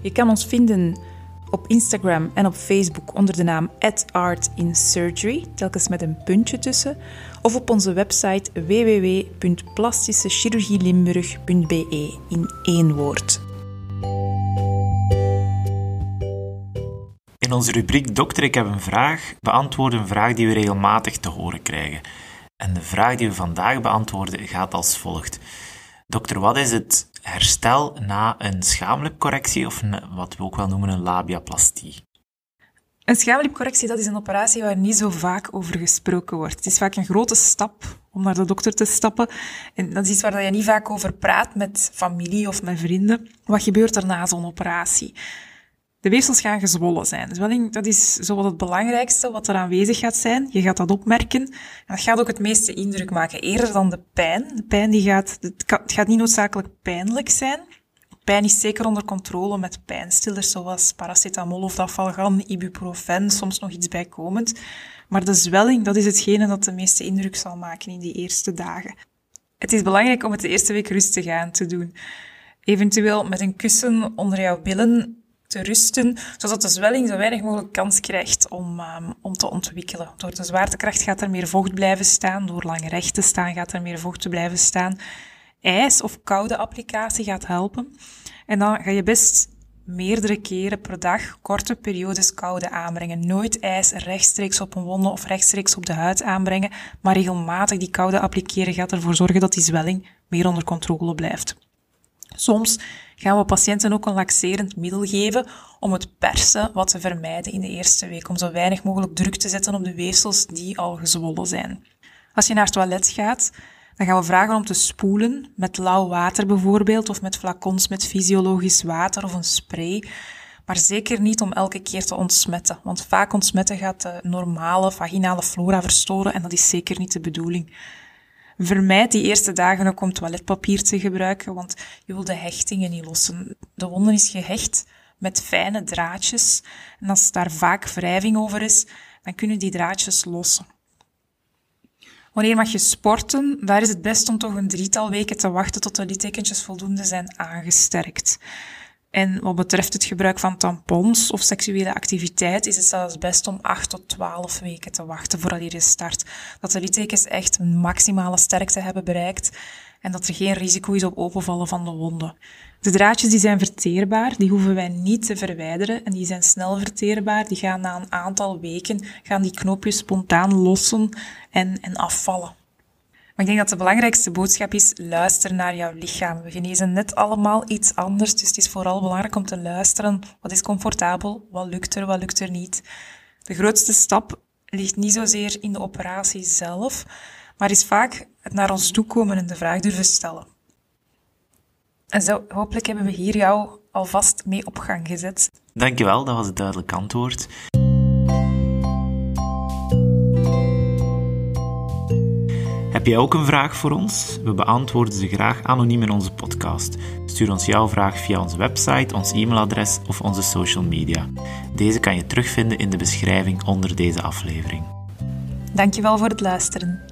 Je kan ons vinden op Instagram en op Facebook onder de naam @artinsurgery, telkens met een puntje tussen, of op onze website www.plastischechirurgielimburg.be in één woord. In onze rubriek Dokter, ik heb een vraag beantwoorden een vraag die we regelmatig te horen krijgen. En de vraag die we vandaag beantwoorden gaat als volgt. Dokter, wat is het herstel na een schaamlipcorrectie of wat we ook wel noemen een labiaplastie? Een schaamlipcorrectie dat is een operatie waar niet zo vaak over gesproken wordt. Het is vaak een grote stap om naar de dokter te stappen. En dat is iets waar je niet vaak over praat met familie of met vrienden. Wat gebeurt er na zo'n operatie? De weefsels gaan gezwollen zijn. Zwelling, dat is zowat het belangrijkste wat er aanwezig gaat zijn. Je gaat dat opmerken. En dat gaat ook het meeste indruk maken, eerder dan de pijn. De pijn die gaat, het gaat niet noodzakelijk pijnlijk zijn. Pijn is zeker onder controle met pijnstillers zoals paracetamol of dafalgan, ibuprofen, soms nog iets bijkomend. Maar de zwelling, dat is hetgene dat de meeste indruk zal maken in die eerste dagen. Het is belangrijk om het de eerste week rustig aan te doen. Eventueel met een kussen onder jouw billen te rusten, zodat de zwelling zo weinig mogelijk kans krijgt om, ehm, om te ontwikkelen. Door de zwaartekracht gaat er meer vocht blijven staan, door lang recht te staan gaat er meer vocht te blijven staan. IJs of koude applicatie gaat helpen. En dan ga je best meerdere keren per dag korte periodes koude aanbrengen. Nooit ijs rechtstreeks op een wonde of rechtstreeks op de huid aanbrengen, maar regelmatig die koude appliceren gaat ervoor zorgen dat die zwelling meer onder controle blijft. Soms gaan we patiënten ook een laxerend middel geven om het persen wat te vermijden in de eerste week, om zo weinig mogelijk druk te zetten op de weefsels die al gezwollen zijn. Als je naar het toilet gaat, dan gaan we vragen om te spoelen met lauw water bijvoorbeeld, of met flacons met fysiologisch water of een spray. Maar zeker niet om elke keer te ontsmetten, want vaak ontsmetten gaat de normale vaginale flora verstoren en dat is zeker niet de bedoeling. Vermijd die eerste dagen ook om toiletpapier te gebruiken, want je wil de hechtingen niet lossen. De wonde is gehecht met fijne draadjes en als daar vaak wrijving over is, dan kunnen die draadjes lossen. Wanneer mag je sporten? Daar is het best om toch een drietal weken te wachten tot de littekentjes voldoende zijn aangesterkt. En wat betreft het gebruik van tampons of seksuele activiteit is het zelfs best om 8 tot 12 weken te wachten voordat je start. Dat de littekens echt een maximale sterkte hebben bereikt en dat er geen risico is op openvallen van de wonden. De draadjes die zijn verteerbaar, die hoeven wij niet te verwijderen en die zijn snel verteerbaar. Die gaan na een aantal weken, gaan die knoopjes spontaan lossen en, en afvallen. Maar ik denk dat de belangrijkste boodschap is, luister naar jouw lichaam. We genezen net allemaal iets anders, dus het is vooral belangrijk om te luisteren. Wat is comfortabel? Wat lukt er? Wat lukt er niet? De grootste stap ligt niet zozeer in de operatie zelf, maar is vaak het naar ons toe komen en de vraag durven stellen. En zo, hopelijk hebben we hier jou alvast mee op gang gezet. Dankjewel, dat was het duidelijk antwoord. Heb jij ook een vraag voor ons? We beantwoorden ze graag anoniem in onze podcast. Stuur ons jouw vraag via onze website, ons e-mailadres of onze social media. Deze kan je terugvinden in de beschrijving onder deze aflevering. Dankjewel voor het luisteren.